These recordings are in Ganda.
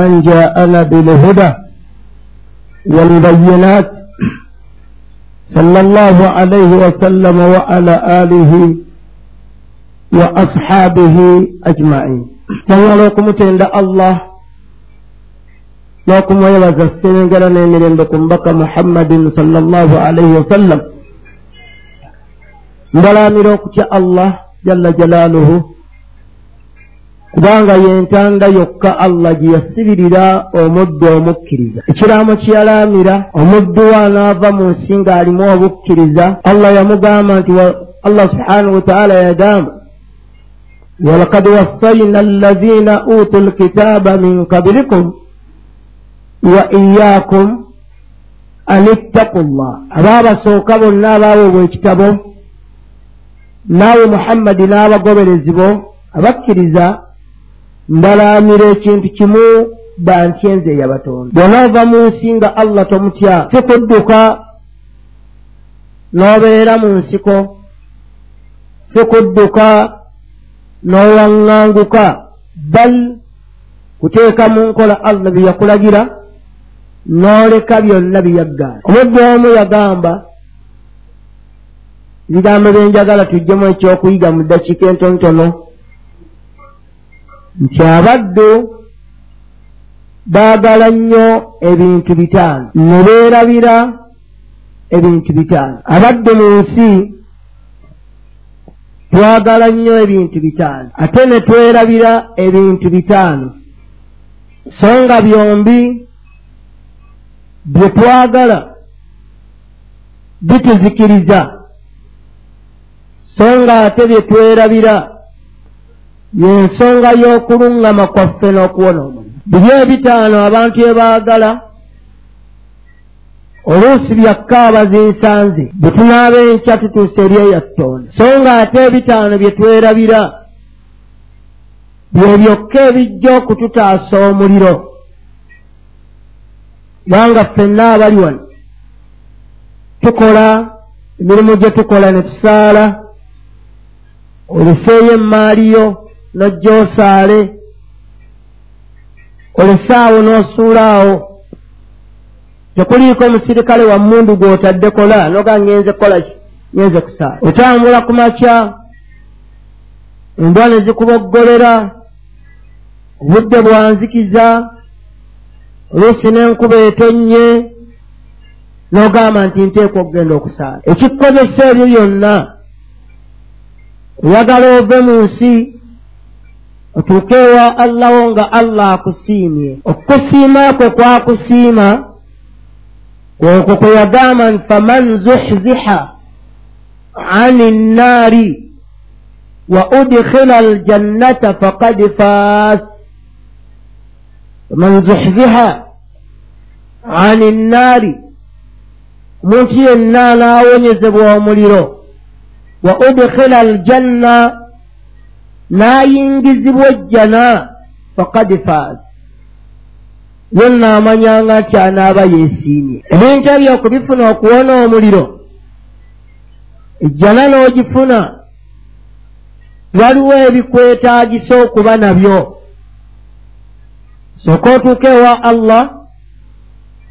من جاءنا بالهدى والبينات صلى الله عليه وسلم وعلى آله وأصحابه أجمعين. kyanwala okumutenda allah n'okumwebaza sengera n'emirembe ku mbaka muhammadin salllahu alaihi wasallam mbalamira okutya allah jalla jalaaluhu kubanga yentanda yokka allah gye yasibirira omuddu omukkiriza. Ekiraamo kyeyalaamira omuddu we anaava mu nsi ng'alimu obukkiriza allah yamugamba nti allah subhanahu wataala yagamba walakad wassayna allazina utu lkitaaba min qablikum wa iyaakum an ittaku llah abaabasooka bonna abaaweebwa ekitabo naawe muhammadi n'abagoberezi bo abakkiriza mbalaamira ekintu kimu bantye nze eyabatonda bw'onaava mu nsi nga allah tomutya si kudduka n'obeera mu nsiko si kudduka n'owaŋŋanguka bal kuteeka mu nkola allah bye yakulagira n'oleka byonna byeyaggaana omuddu omu yagamba ebigambo byenjagala tujjemu ekyokuyiga mu ddakiika entonotono nti abaddu baagala nnyo ebintu bitaano. Ne beerabira ebintu bitaano. Abaddu mu nsi twagala nnyo ebintu bitaano. Ate ne twerabira ebintu bitaano. So nga byombi bye twagala bituzikiriza. So nga ate bye twerabira yensonga y'okuluŋŋama kwaffe n'okuwona omulimu biri ebitaano abantu ebaagala oluusi byakkaaba zinsanze bwe tunaaba enkya tutuusa eri eyattonda so nga ate ebitaano bye twerabira bye byokka ebijja okututaasa omuliro. Kubanga ffenna abali wano tukola emirimu gye tukola ne tusaala oleseeyo emaaliyo nojja osaale olesaawo n'osuulaawo. Tekuliiko omusirikale wa mundu gw'otadde kola noga ngenze kola ngenze kusaala. Otambula ku makya. Embwa ne zikuboggolera obudde bwanzikiza. Oluusi n'enkuba etonnye n'ogamba nti nteekwa okugenda okusaala. Ekikukozesa ebyo byonna. Oyagala ove mu nsi otuuke ewa allawo nga allah akusiimye. Okukusiima kwe kwakusiima okwo kwe yagamba nti faman zuhziha ani nnaari wa udkhila aljannata faqad faas faman zuhziha ani nnaari omuntu yenna anaawonyezebwa omuliro wa udkhila aljanna n'ayingizibwa ejjana faqad faaz yonna amanyanga nti anaaba yeesiimye. Ebintu ebyo okubifuna okuwona omuliro ejjana n'ogifuna waliwo ebikwetaagisa okuba nabyo. Sooka otuuka ewa allah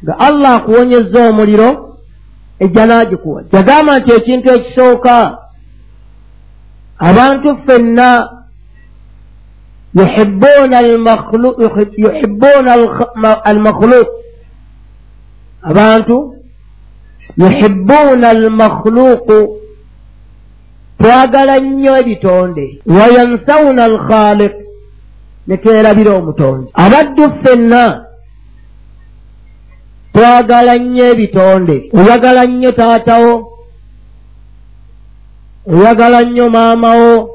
nga allah akuwonyeza omuliro ejjana agikuwa. Yagamba nti ekintu ekisooka abantu ffenna yuhibbuuna almakhluq abantu yuhibbuuna almakhluqu twagala nnyo ebitonde wayansawuna alkhaliq ne twerabira omutonzi abaddu ffenna twagala nnyo ebitonde oyagala nnyo taatawo oyagala nnyo maamawo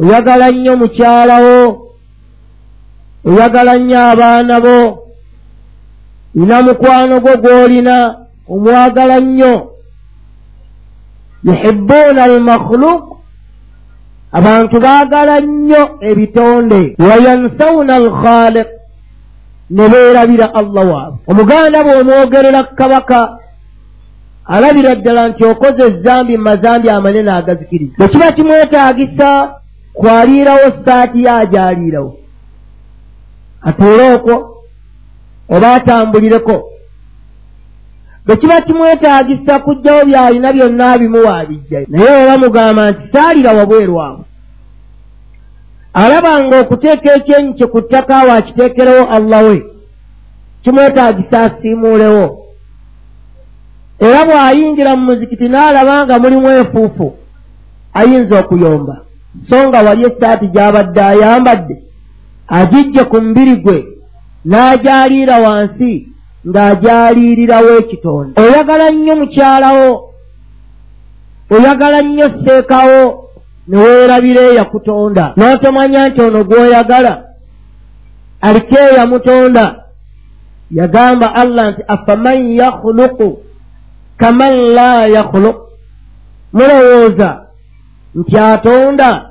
oyagala nnyo mukyalawo oyagala nnyo abaana bo ina mukwano gwo gw'olina omwagala nnyo. Yuhibbuuna almakhluq abantu baagala nnyo ebitonde. Wayansawuna alkhaliq ne beerabira allah waabwe omuganda bw'omwogerera kabaka alabira ddala nti okoze ezambi mu mazambi amanene agazikiriza. Bwe kiba kimwetaagisa kwaliirawo saati ye agyaliirawo atuule okwo oba atambulireko bwe kiba kimwetaagisa kugjawo byalina byonna bimuwa abijjayo naye oba mugamba nti saalira wabwerwamu alaba nga okuteeka ekyenyi kye ku ttaka waakiteekerewo allah we kimwetaagisa asiimuulewo. Era bw'ayingira mu muzikiti n'alaba nga mulimu enfuufu ayinza okuyomba so nga wali essaati gy'abadde ayambadde agijje ku mubiri gwe n'agyaliira wansi ng'agyaliirirawo ekitonda oyagala nnyo mukyalawo oyagala nnyo seekawo ne weerabira eyakutonda n'otomanya nti ono gw'oyagala aliko eyamutonda yagamba allah nti afaman yakhuluqu kaman la yakhuluq mulowooza nti atonda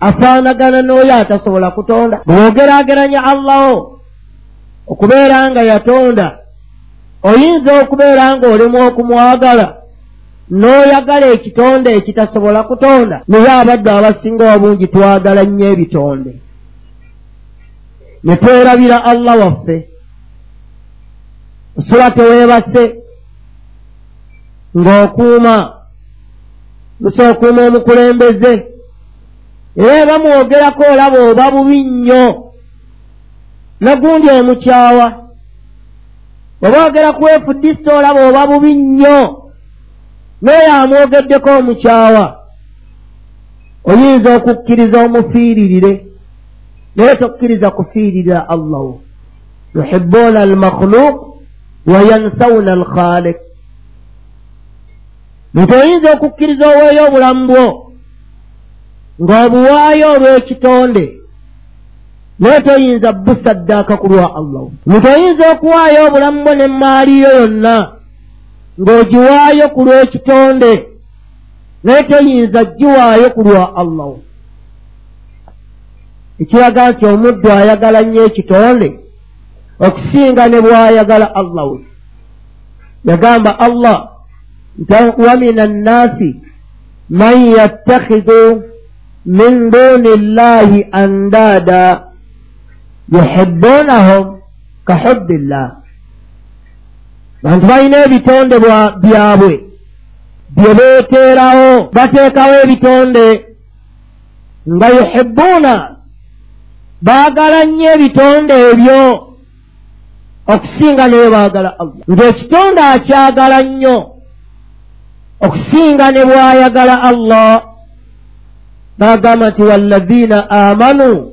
afaanagana n'oyo atasobola kutonda. Bw'ogeraageranya allaho okubeera nga yatonda oyinza okubeera nga olimu okumwagala n'oyagala ekitonde ekitasobola kutonda naye abadde abasinga obungi twagala nnyo ebitonde. Ne twerabira allah waffe. Osula teweebase ng'okuuma lusa okuuma omukulembeze era ebamwogerako olaba oba bubi nnyo. Nagundi omukyawa. Oba ogera kwefuddisa olaba oba bubi nnyo n'oyo amwogeddeko omukyawa oyinza okukkiriza omufiiririre naye tokkiriza kufiiririra allahu. Yuhibuuna almakhluk wa yansawuna alkhalik nti oyinza okukkiriza oweeyo obulamu bwo ng'obuwaayo olw'ekitonde naye toyinza busaddaaka ku lwa allahu nti oyinza okuwaayo obulamu bwo n'emmaaliyo yonna ng'ogiwaayo ku lw'ekitonde naye toyinza giwaayo ku lwa allahu ekiraga nti omuddu ayagala nnyo ekitonde okusinga ne bw'ayagala allahu yagamba allah nti wa min annaasi man yattakhidu min duuni llahi andaada yuhibbunahum ka hubbillah bantu balina ebitonde byabwe bye beeteerawo bateekawo ebitonde nga yuhibbuuna baagala nnyo ebitonde ebyo okusinga naye baagala allah ng'ekitonde akyagala nnyo okusinga ne bw'ayagala allah baagamba nti wallaziina aamanu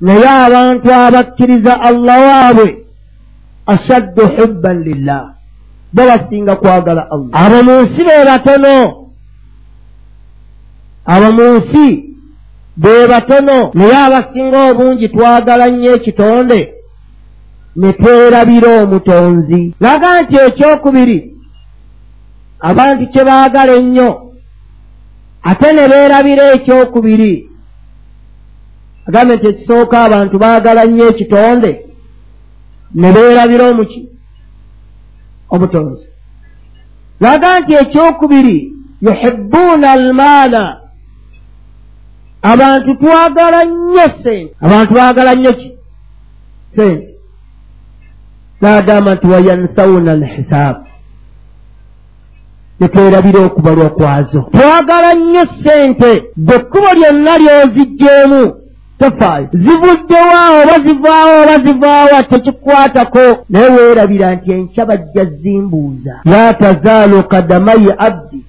naye abantu abakkiriza allah waabwe. Ashaddu hubban lillah. Bo basinga kwagala allah. Abo mu nsi be batono. Abo mu nsi be batono. Naye abasinga obungi twagala nnyo ekitonde. Ne twerabira omutonzi. Laga nti ekyokubiri abantu kye baagala ennyo ate ne beerabira ekyokubiri. Agambe nti ekisooka abantu baagala nnyo ekitonde. Ne beerabira omuki? Omutonzi laga nti ekyokubiri yuhibbuuna almaana abantu twagala nnyo sente abantu baagala nnyo ki? Sente n'agamba nti wayansawuna alhisaabu netwerabira okubalwa kwazo. Twagala nnyo sente bwe kkubo lyonna ly'ozigjeemu tofaayo zivuddewa oba zivaawo oba zivaawa tekikwatako. Naye weerabira nti enkya bajja zimbuuza la tazaalu kadamayi abdi.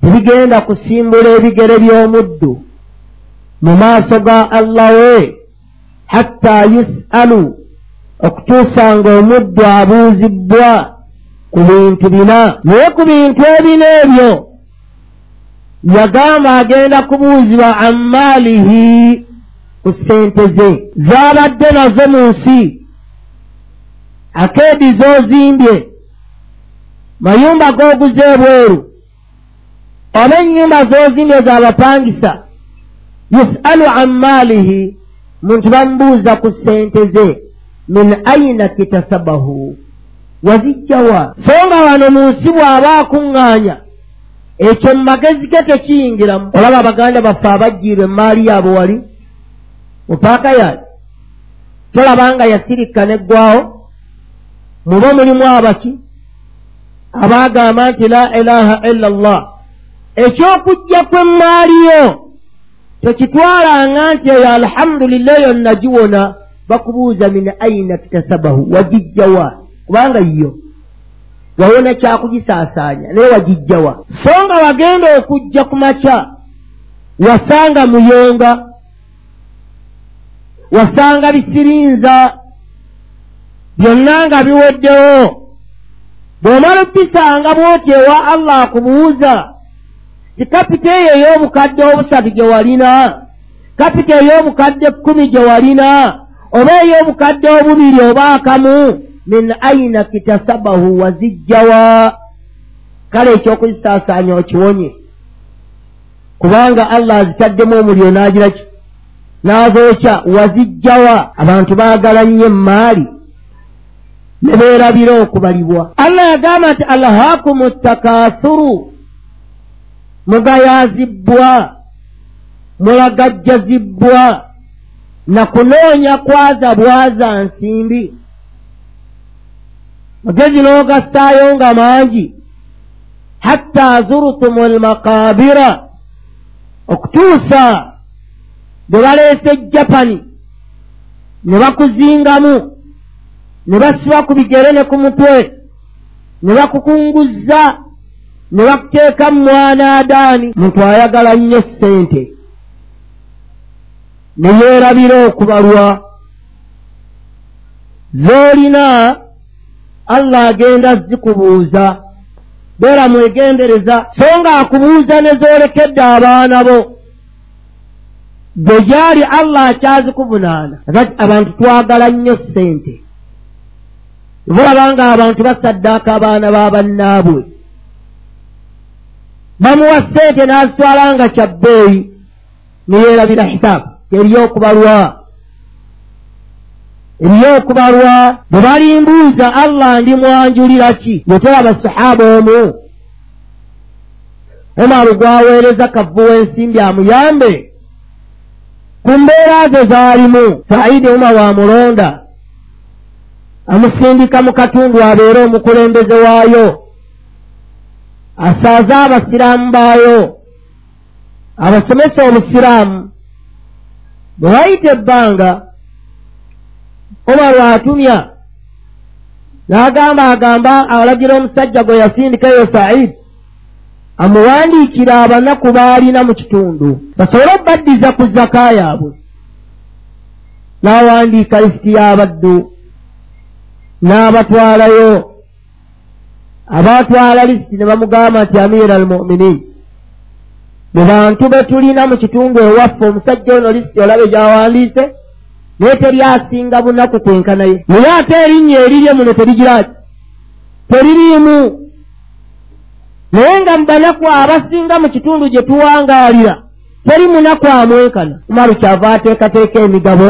Tebigenda kusimbula ebigere by'omuddu. Mu maaso ga allah we hatta yusalu okutuusa nga omuddu abuuzibbwa ku bintu bina naye ku bintu ebina ebyo. Yagamba agenda kubuuzibwa ammaalihi ku ssente ze. Zaabadde nazo mu nsi. Akeedi z'ozimbye. Mayumba g'oguze ebweru. Oba ennyumba z'ozimbye z'abapangisa yusalu ammaalihi muntu bamubuuza ku ssente ze. Min aina kitasabahu wazijjawa. So nga wano mu nsi bw'aba akuŋŋaanya ekyo mu magezi ge tekiyingiramu olaba abaganda baffe abajjiirwa emaali yaabwe wali mu paaka yaali tolabanga yasirika neggwawo muba mulimu abaki abaagamba nti la ilaha illa llah ekyokujja kwemmaaliyo tekitwalanga nti eyo alhamdulillah eyo nagiwona bakubuuza min aina kitasabahu. Wagijjawa kubanga yo wawona kyakugisaasaanya naye wagijjawa so nga wagenda okujja ku makya wasanga muyonga wasanga bisirinza byonna nga biweddewo. Bw'omala obbisanga bwoti ewa allah akubuuza ti kapita eyo ey'obukadde obusatu gye walina? Kapita ey'obukadde kkumi gye walina? Oba ey'obukadde obubiri oba akamu min aina kitasabahu wazijjawa kale ekyokuzisaasaanya okiwonye. Kubanga allah azitaddemu omuliro n'agira ki? N'azookya wazijjawa abantu baagala nnyo emaali ne beerabira okubalibwa. Allah yagamba nti alhaakumu takathuru mugayazibbwa. Mulagajjazibbwa. Na kunoonya kwaza bwaza nsimbi magezi n'ogassaayo nga mangi. Hatta zurutumu almakaabira okutuusa bwe baleese japani ne bakuzingamu ne basiba ku bigere ne ku mutwe ne bakukunguzza ne bakuteeka mu mwana adaani muntu ayagala nnyo ssente. Ne yeerabira okubalwa. Zoolina allah agenda zikubuuza. Beera mwegendereza so nga akubuuza ne zoolekedde abaana bo. Gwe gyali allah akyazikuvunaana abantu twagala nnyo ssente. Bulabanga abantu basaddaaka abaana b'abannaabwe bamuwa ssente n'azitwala nga kyabbeeyi neyeerabira hisaabu eryokubalwa eryokubalwa bwe balimbuuza allah ndi mwanjulira ki? Yetolaba sahaba omu. Omaru gwaweereza kavu w'ensimbi amuyambe. Ku mbeera ze zaalimu saidi umar wamulonda amusindika mu katundu abeere omukulembeze waayo. Asaaze abasiraamu baayo. Abasomesa obusiraamu bwe wayita ebbanga omaru atumya n'agamba agamba alagira omusajja gwe yasindikayo saidi amuwandiikira abanaku baalina mu kitundu. Basobole obbaddiza ku zaka yaabwe. N'awandiika lisiti y'abaddu n'abatwalayo. Abatwala lisiti ne bamugamba nti amiira almuminin mu bantu be tulina mu kitundu ewaffe omusajja ono lisiti olabe gyawandiise naye teri asinga bunaku kwenkanaye naye ate erinnya erirye muno terigiraki. Teririimu. Naye nga mu banaku abasinga mu kitundu gye tuwangaalira teri munaku amwenkana umaru kyava ateekateeka emigabo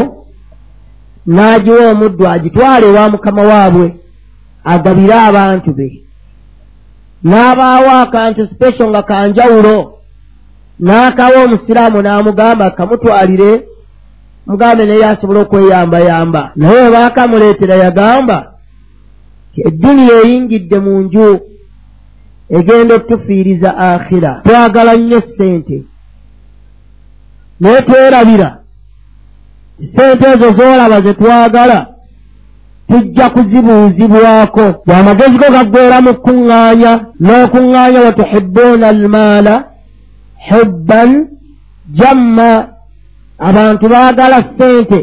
n'agiwa omuddu agitwale ewa mukama waabwe agabire abantu be. N'abaawo akantu specio nga kanjawulo n'akawa omusiraamu n'amugamba kamutwalire mugambe naye asobole okweyambayamba. Naye webaakamuleetera yagamba edduniya eyingidde mu nju egenda okutufiiriza akhira twagala nnyo ssente. Naye twerabira ssente ezo zoolaba ze twagala tujja kuzibuuzibwako. Amagezi go gaggweera mu kuŋŋaanya n'okuŋŋaanya watuhibbuuna almaala hubban jamma abantu baagala ssente.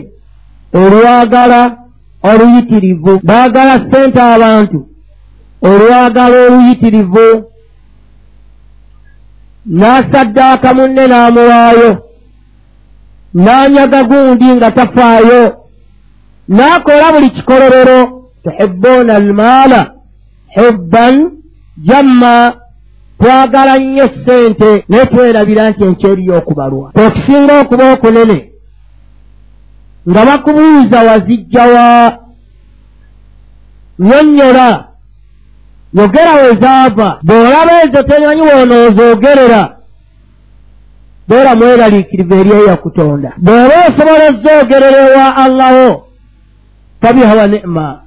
Olwagala oluyitirivu. Baagala ssente abantu. Olwagala oluyitirivu. N'asaddaaka munne n'amuwaayo n'anyaga gundi nga tafaayo. N'akola buli kikolorero tuhibbuuna almaala hubban jamma twagala nnyo ssente naye twerabira nti enkyeri y'okubalwa. Okusinga okuba okunene nga bakubuuza wazijjawa nyonnyola yogera we zaava. Bw'olaba ezo temanyi woonoozogerera beera mweraliikirivu eri eya kutonda. Bw'oba osobola ozoogerera ewa allaho fabiha wa ni'ma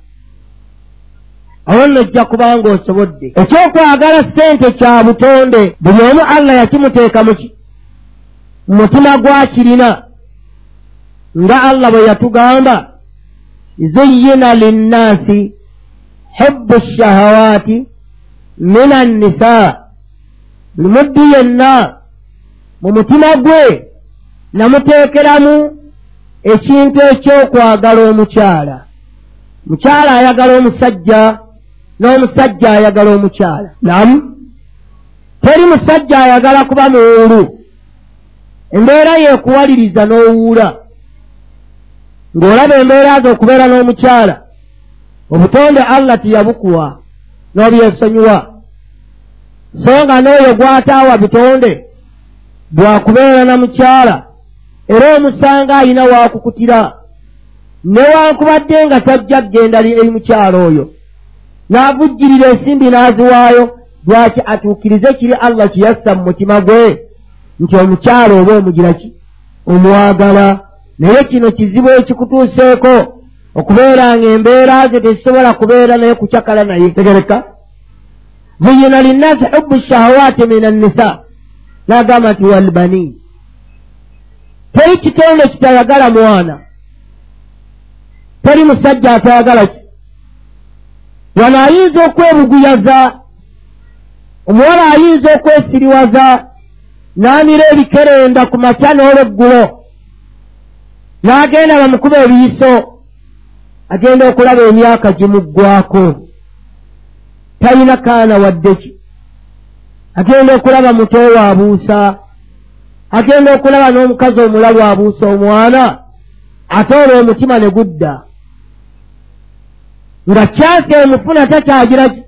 awo nno ojja kubanga osobodde. Ekyokwagala ssente kya butonde buli omu allah yakimuteeka muki mutima gwakirina nga allah bwe yatugamba zuyina linnaasi hibbu shahawaati min annisa buli muddu yenna mu mutima gwe namuteekeramu ekintu ekyokwagala omukyala. Mukyala ayagala omusajja n'omusajja ayagala omukyala. Namu teri musajja ayagala kuba muwulu embeera yeekuwaliriza n'owuula. Ng'olaba embeera ze okubeera n'omukyala obutonde allah tiyabukuwa n'obyesonyiwa. So nga n'oyo gw'ataawa bitonde bwakubeera na mukyala era omusanga alina waakukutira newankubadde nga tajja kgenda eri mukyala oyo n'avujjirira ensimbi n'aziwaayo lwaki atuukirize kiri allah kiyassa mu mutima gwe? Nti omukyala oba omugira ki? Omwagala. Naye kino kizibu ekikutuuseeko. Okubeera nga embeera ze tezisobola kubeera naye kucakala naye. Tegereka. Zuyina linnaasi hubbu shahawaati min annisa n'agamba nti walbani teri kitonde kitayagala mwana. Teri musajja atayagala ki wano ayinza okwebuguyaza? Omuwala ayinza okwesiriwaza? N'amira ebikerenda ku makya n'olweggulo. N'agenda bamukuba ebiyiso agenda okulaba emyaka gimuggwako talina kaana wadde ki? Agenda okulaba muto waabuusa agenda okulaba n'omukazi omulalu abuusa omwana ate olwo omutima ne gudda nga kyasa emufuna takyagira ki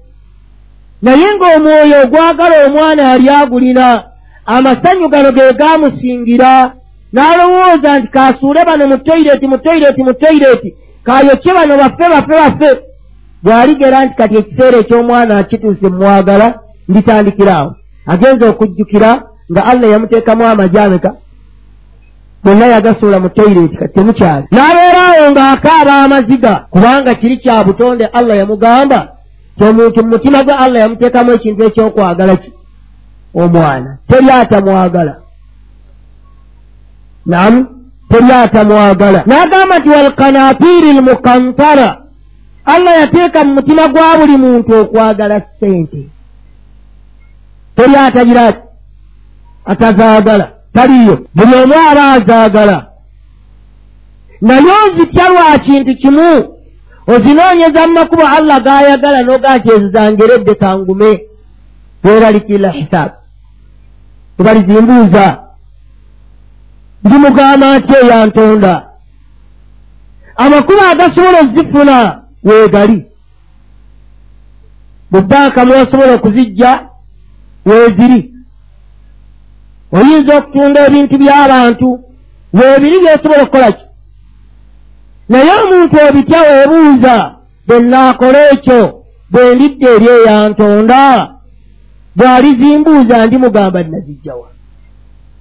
naye ng'omwoyo ogwagala omwana yali agulina amasanyu gano ge gaamusingira n'alowooza nti kaasuule bano mu toyireti mu toyireti mu toyireti kayokye bano baffe baffe baffe bw'aligera nti kati ekiseera eky'omwana akituuse mwagala nditandikiraawo agenza okujjukira nga allah yamuteekamu amajameka bonna yagasuula mu toyireti kati temukyali. N'abeeraawo ng'akaaba amaziga kubanga kiri kya butonde allah yamugamba ti omuntu mu mutima gwe allah yamuteekamu ekintu ekyokwagala ki? Omwana. Teri atamwagala nam teri atamwagala n'agamba nti walkanapiiri lmukantara allah yateeka mu mutima gwa buli muntu okwagala ssente. Teri atagira ati atazaagala taliyo buli omu aba azaagala. Naye ozitya lwa kintu kimu ozinoonyeza mu makubo allah gayagala nogaa nti ezo zangeredde kangume weralikira hisaabu ebalizimbuuza ndimugamba nti eyantonda amakubo agasobola ozifuna weegali. Mu bbanka mwasobola okuzijja weeziri oyinza okutunda ebintu by'abantu weebiri byosobola okukola ki? Naye omuntu obitya weebuuza bwe naakola ekyo bwe ndidde eri eyantonda bw'alizimbuuza ndimugamba nnazijjawa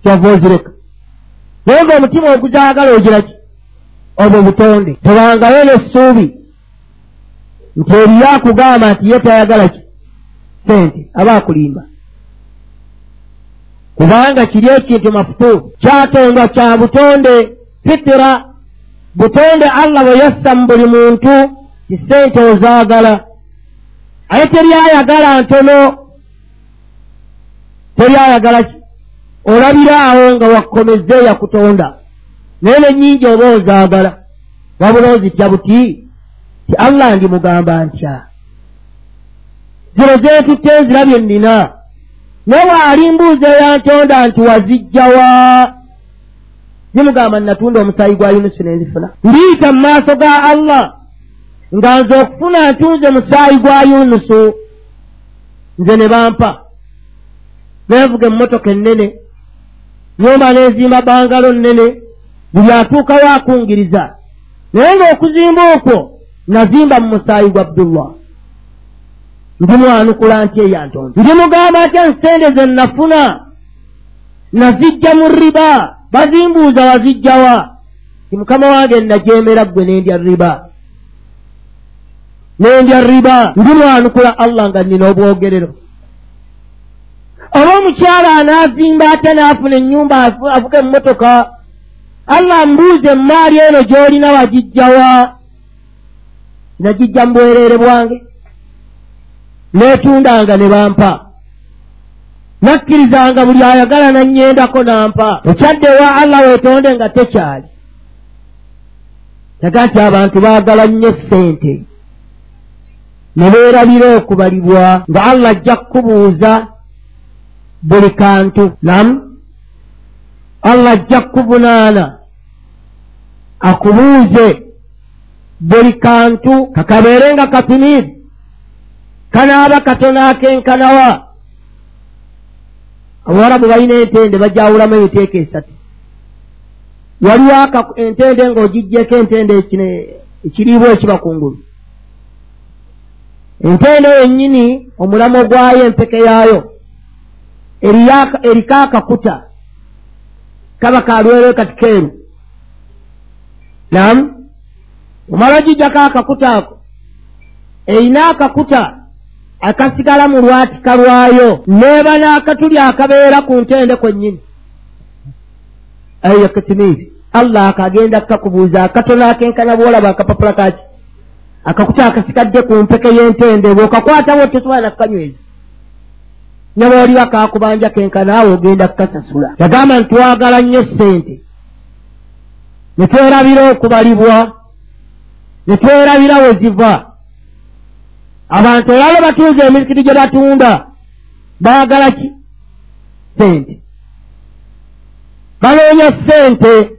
kyova ozireka. Naye ng'omutima oguzaagala ogira ki? Obwo butonde. Tebangayo n'essuubi. Nti eriyo akugamba nti ye tayagala ki? Sente aba akulimba kubanga kiri ekintu mafutu kyatondwa kya butonde. Fitira butonde allah bwe yassa mu buli muntu ti sente ozaagala. Aye teri ayagala ntono teri ayagala ki olabiraawo nga wakkomezza eyakutonda naye nenyingi oba ozaagala wabula ozitya buti? Ti allah ndimugamba ntya. Zino zeetutte nzirabye nnina naye waalimbuuza eyantonda nti wazijjawa zimugamba natunda omusaayi gwa yunusu nenzifuna ndiita mu maaso ga allah nga nze okufuna ntunze musaayi gwa yunusu. Nze ne bampa. Neevuga emmotoka ennene nyumba n'ezimba bangalo nnene buli atuukawo akungiriza naye ng'okuzimba okwo nazimba mu musaayi gwa abdullah ndimwanukula nti eyantonda ndimugamba atya nsente ze nnafuna? Nazijja mu riba. Bazimbuuza wazijjawa ti mukama wange najemera ggwe nendya riba. Nendya riba. Ndimwanukula allah nga nnina obwogerero. Oba omukyala anaazimba ate n'afuna ennyumba avuga emmotoka allah mbuuze emaali eno gy'olina wagijjawa nagijja mu bwereere bwange neetundanga ne bampa. Nakkirizanga buli ayagala nannyendako nampa. Ekyaddewa allah weetonde nga tekyali. Yaga nti abantu baagala nnyo ssente. Ne beerabira okubalibwa nga allah ajja kukubuuza buli kantu. Nam? Allah ajja kukuvunaana akubuuze buli kantu. Kakabeere nga kapimiivu kanaaba katono akenkanawa. Abawarabu balina entende bajawulamu ebiteeka esatu. Waliwo entende ng'ogijjeko entende ekiriibwa ekiba kungulu entende yennyini omulamo gwayo empeke yaayo eriko akakuta kaba kalwero kati keeru. Namu omala ogijjako akakuta ako erina akakuta akasigala mu lwatika lwayo neeba n'akatuli akabeera ku ntende kwennyini. Eyo kitimiizi allah akagenda kakubuuza akatono akenkana bwolaba akapapula kaki akakuta akasigadde ku mpeke y'entende bw'okakwatawo tosobola nakukanyweza nebooliba kakubanja kenkanaawe ogenda kukasasula yagamba nti twagala nnyo ssente. Ne twerabira okubalibwa ne twerabira we ziva abantu olalo batuuza emizikiti gye batunda baagala ki? Sente banoonya ssente.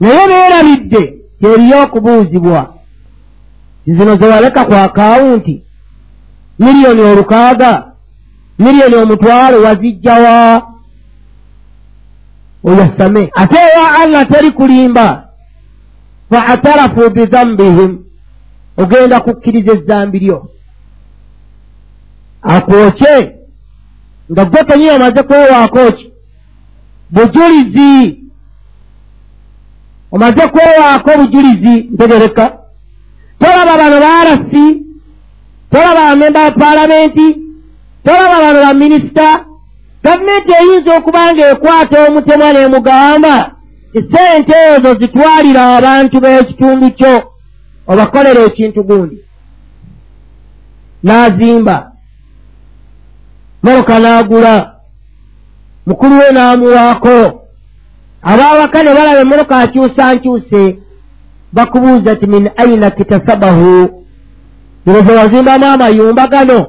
Naye beerabidde teriyo okubuuzibwa. Zino zewaleka ku akawunti miliyoni olukaaga miliyoni omutwalo wazijjawa oyasame ate ewa allah teri kulimba. Faatarafu bidhambihim ogenda kukkiriza ezzambi lyo. Akwokye nga gwe kenyi omaze kwewaako ki? Bujulizi. Omaze kwewaako bujulizi ntegereka. Tolaba bano barasi tolaba bamemba ba paalamenti tolaba bano baminisita gavumenti eyinza okuba nga ekwata omutemwa n'emugamba esente ezo zitwalira abantu b'ekitundu kyo obakolera ekintu gundi. N'azimba. Moroka n'agula. Mukulu we n'amuwaako. Abaawaka ne balaba emoroka akyusa nkyuse bakubuuza ti min aina kitasabahu? Iroze wazimbamu amayumba gano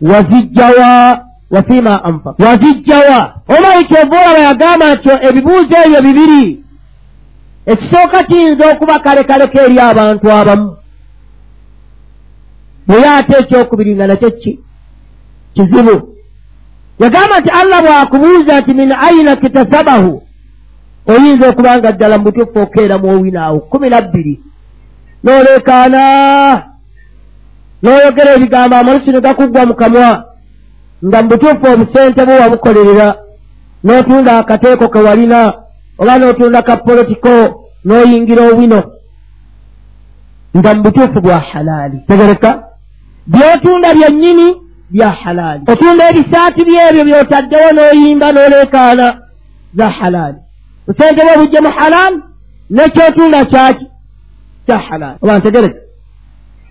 wazijjawa wafima anfak wazijjawa. Omaiti ovaolaba yagamba nti ebibuuzo ebyo bibiri ekisooka kiyinza okuba kalekaleko eri abantu abamu. Naye ate ekyokubiri nga nakyo ki? Kizibu. Yagamba nti allah bw'akubuuza nti min aina kitasabahu? Oyinza okuba nga ddala mu butuufu okeeramu owinaawo kumi nabbiri n'olekaana. N'oyogera ebigambo amalusi ne gakuggwa mu kamwa nga mu butuufu obusente bwe wabukolerera n'otunda akateeko ke walina oba n'otunda ka polotiko n'oyingira owino. Nga mu butuufu bwa halaali. Tegereka? Byotunda byennyini bya halaali. Otunda ebisaati byebyo byotaddewo n'oyimba n'oleekaana za halaali. Busente bwe bujje mu halaamu nekyotunda kyaki? Kya halaali. Oba ntegereka?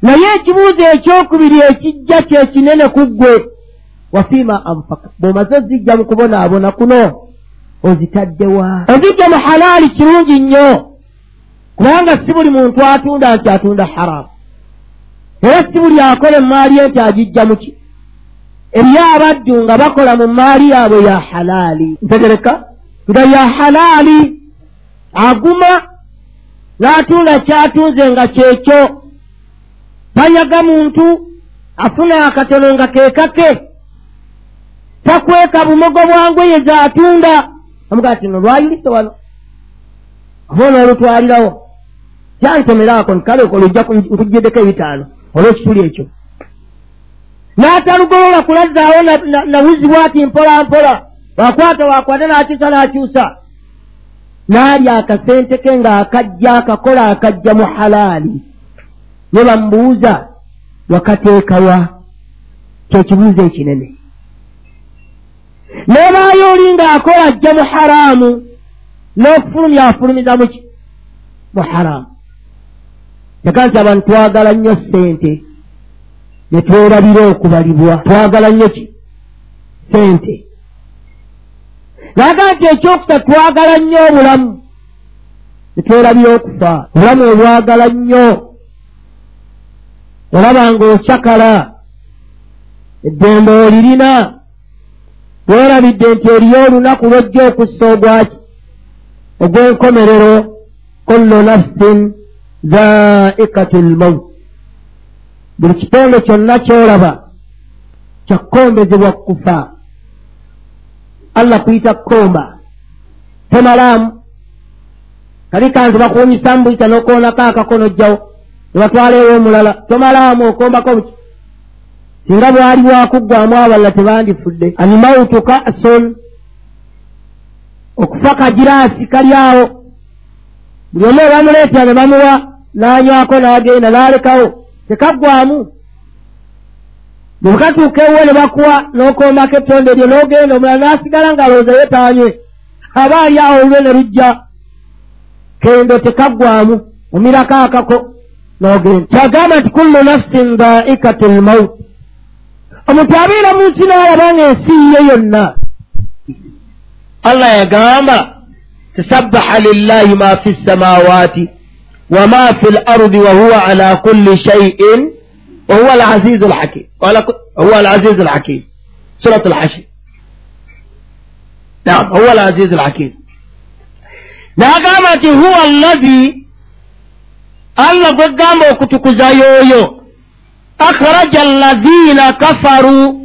Naye ekibuuzo ekyokubiri ekijja kyekinene ku ggwe wafiima anfaka bw'omaze ozijja mu kubonaabona kuno ozitaddewa ozijja mu halaali kirungi nnyo. Kubanga si buli muntu atunda nti atunda haraamu era si buli akola emaali ye nti agijja muki eriyo abaddu nga bakola mu maali yaabwe ya halaali. Ntegereka. Nga ya halaali aguma n'atunda kyatunze nga kyekyo. Tanyaga muntu afuna akatono nga keekake takweka bumogo bwangweye zaatunda amugaa ti no lwayulise wano. Oba onoolutwalirawo kyantomeraako nkale olujja nkugjeddeko ebitaano olw'ekituli ekyo. N'atalugolola kulazzaawo nawuzibwa ati mpola mpola wakwata wakwata n'akyusa n'akyusa. N'alya akasente ke ng'akajja akakola akajja mu halaali. Ne bamubuuza wakateekawa kyekibuuzo ekinene nebaayo oli ng'akola ajja mu haraamu n'okufulumya afulumiza muki mu haraamu teka nti abantu twagala nnyo ssente ne twerabira okubalibwa. Twagala nnyo ki? Ssente. Naga nti ekyokusa twagala nnyo obulamu ne twerabira okufa. Obulamu obwagala nnyo. Olaba ng'okyakala eddembe olirina weerabidde nti eriyo olunaku lwojja okussa ogwaki? Ogw'enkomerero kullu nafsin zaikatu lmaut buli kitonde kyonna kyolaba kyakkombezebwa kufa allah kuyita kkomba tomalaamu kali kanti bakunyisa mbuyita n'okoonako akakono jjawo nebatwaleewo omulala. Tomalaamu okombako buki singa bwali bwakuggwamu abalala tebandifudde. Almautu kason okufa kagiraasi kali awo. Buli omu ebamuleetera ne bamuwa n'anywako n'agenda n'alekawo. Tekaggwamu bwekatuuka ewe ne bakuwa n'okombako ettonde eryo n'ogenda omulala n'asigala ng'alowooza ye taanywe aba ali awo olwe ne lujja. Kendo tekaggwamu omirako akako n'ogenda. Kyagamba nti kullu nafsin dhaikatu lmaut omuntu abeera mu nsi n'alaba nga ensi ye yonna. Allah yagamba tasabbaha lillahi ma fi ssamawati wama fi lardi wahuwa ala kulli shaiin wahuwa alazizu lhakim huwa alazizu lhakim surat lhashir nam huwa alazizu lhakim n'agamba nti huwa allazi allah gwe gamba okutukuza yooyo akhraja allazina kafaru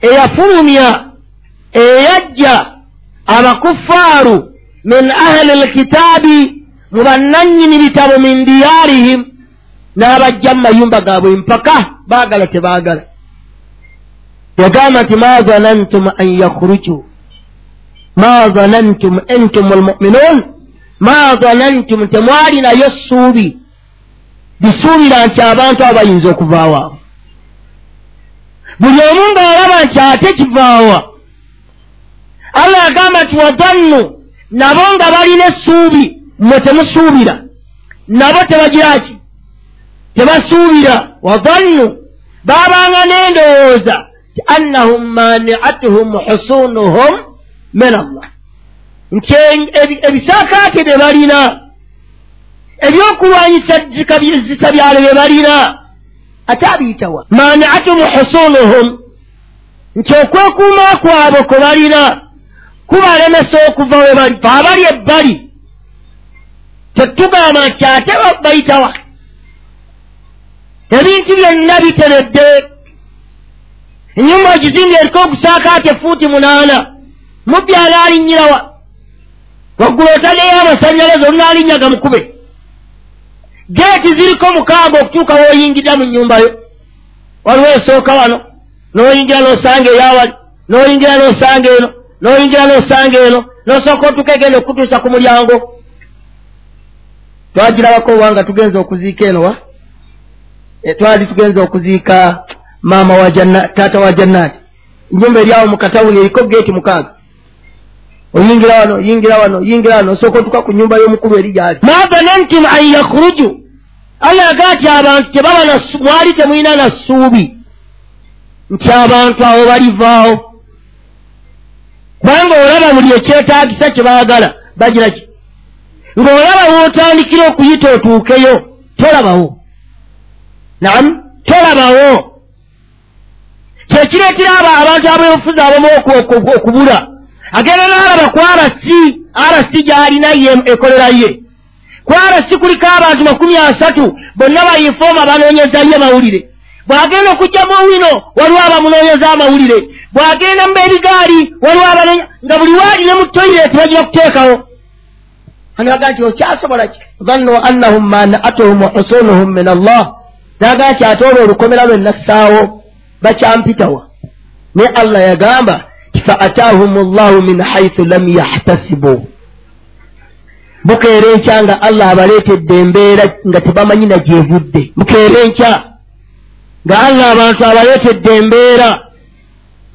eyafulumya eyajja abakufaaru min ahli lkitaabi mu bannannyini bitabo min diyarihim n'abajja mu mayumba gaabwe mpaka baagala tebaagala yagamba nti ma zanantum an yakhruju ma zanantum entum almuminuun ma zanantum temwalinayo ssuubi bisuubira nti abantu abo bayinza okuvaawo abo buli omu ng'alaba nti ate kivaawa allah agamba nti wadannu nabo nga balina essuubi mmwe temusuubira. Nabo tebagiraki tebasuubira. Wadannu baabanga n'endowooza ti annahum maniatuhum husunuhum min allah. Nti ebisaakaate bye balina ebyokulwanyisa zika byalo bye balina. Ate abiyitawa maniatuhum husunuhum. Nti okwekuuma kwabwe kwe balina kubalemesa okuva we bali. Abali ebbali. Tetugamba nti ate bayitawa ebintu byonna biteredde enyumba ekizimbye eriko ogusaakaate fuuti munaana. Mubyala alinnyirawa waggulu otaneyo amasanyalaze olunaalinyaga mukube geeti ziriko mukaaga okutuuka wooyingirira mu nnyumbayo waliwo esooka wano n'oyingira n'osanga eyawali n'oyingira n'osanga eno n'oyingira n'osanga eno n'osooka otuuka egenda okutuusa ku mulyango. Twagirabako obwanga tugenza okuziika eno wa? E, twali tugenza okuziika maama wa taata wa jannaati. Enyumba eryawo mu katawuni eriko geeti mukaaga oyingira wano oyingira wano oyingira wano. Osooka otuuka ku nyumba y'omukulu eri gyali. Mabanantum an yakhruju. Allah yagaa ti abantu tebaba mwali temulina na ssuubi. Nti abantu abo balivaawo. Kubanga olaba buli ekyetaagisa kye baagala bagira ki? Ng'olaba wootandikira okuyita otuukeyo tolabawo. Namu tolabawo. Kyekireetera abo abantu abeofuzi abamu okubula agenda n'alaba ku arasi arasi gy'alina ye. Ekoleraye ku arasi kuliko abantu makumi asatu bonna bayinfooma banoonyezayo amawulire. Bw'agenda okugjamu wino waliwo abamunoonyeza amawulire. Bw'agenda mu ebigaali waliwo abanoonya nga buli waali ne mu toyireti bagira kuteekawo. Anaga nti okyasobola ki? Dhannu annahum mana'atuhum husunuhum min allah. Naga nti ate olwo olukomera lwe nassaawo bakyampitawa ne allah yagamba fa ataahum llahu min haithu lam yahtasibu bukeera enkya nga allah abaleetedde embeera nga tebamanyi nagyevudde bukeera enkya nga allah abantu abaleetedde embeera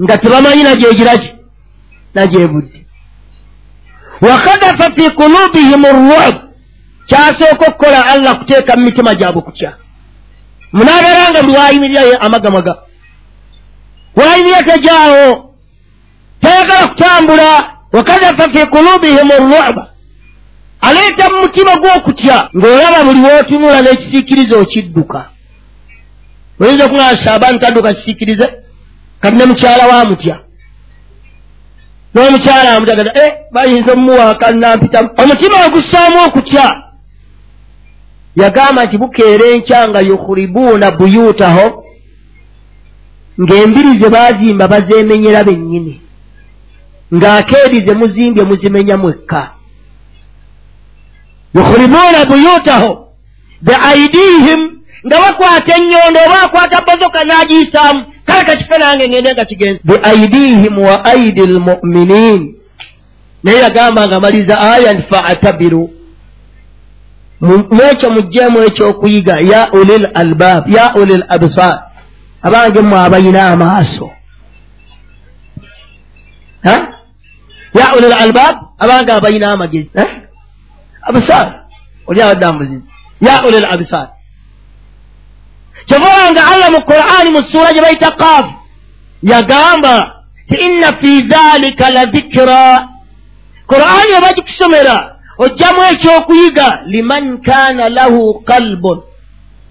nga tebamanyi nagyegiraki nagyevudde wakadafa fi kulubihim rwab kyasooka okukola allah kuteeka mu mitima gyabwe kutya munaabeera nga buli wayimirirayo amagamaga wayimirira tejaawo tayagala kutambula wakadafa fi kulubihim rwaba aleeta mu mutima gw'okutya ng'olaba buli wootunula n'ekisiikirize okidduka oyinza okuŋaa saabaani tadduka kisiikirize kati ne mukyala wa mutya. N'omukyala amutagaza e bayinza omumuwaaka nampitamu omutima ogussaamu okutya yagamba nti bukeera enkya nga yukhuribuuna buyuutaho ng'embiri ze baazimba bazeemenyera bennyini ng'akeedi ze muzimbye muzimenya mwekka. Yukhribuuna buyutaho beaidihim nga bakwata ennyondo oba akwata bozoka n'agiyisaamu kale kakife nange ngende nga kigenza beaidihim wa aidi lmuminin naye yagamba nga maliza aya faatabiru mwekyo mugjeemu ekyokuyiga ya uli l albab ya uli l absar abange mwe abayina amaaso ya uli l albab abange abayina amagezi abisar oli abadde amuzizi ya uli l abisar kyovaolanga allah mu qur'ani mu ssuura gye bayita kaafu yagamba ti inna fi dhalika la dhikira qur'ani oba gikusomera ojjamu ekyokuyiga liman kaana lahu kalbun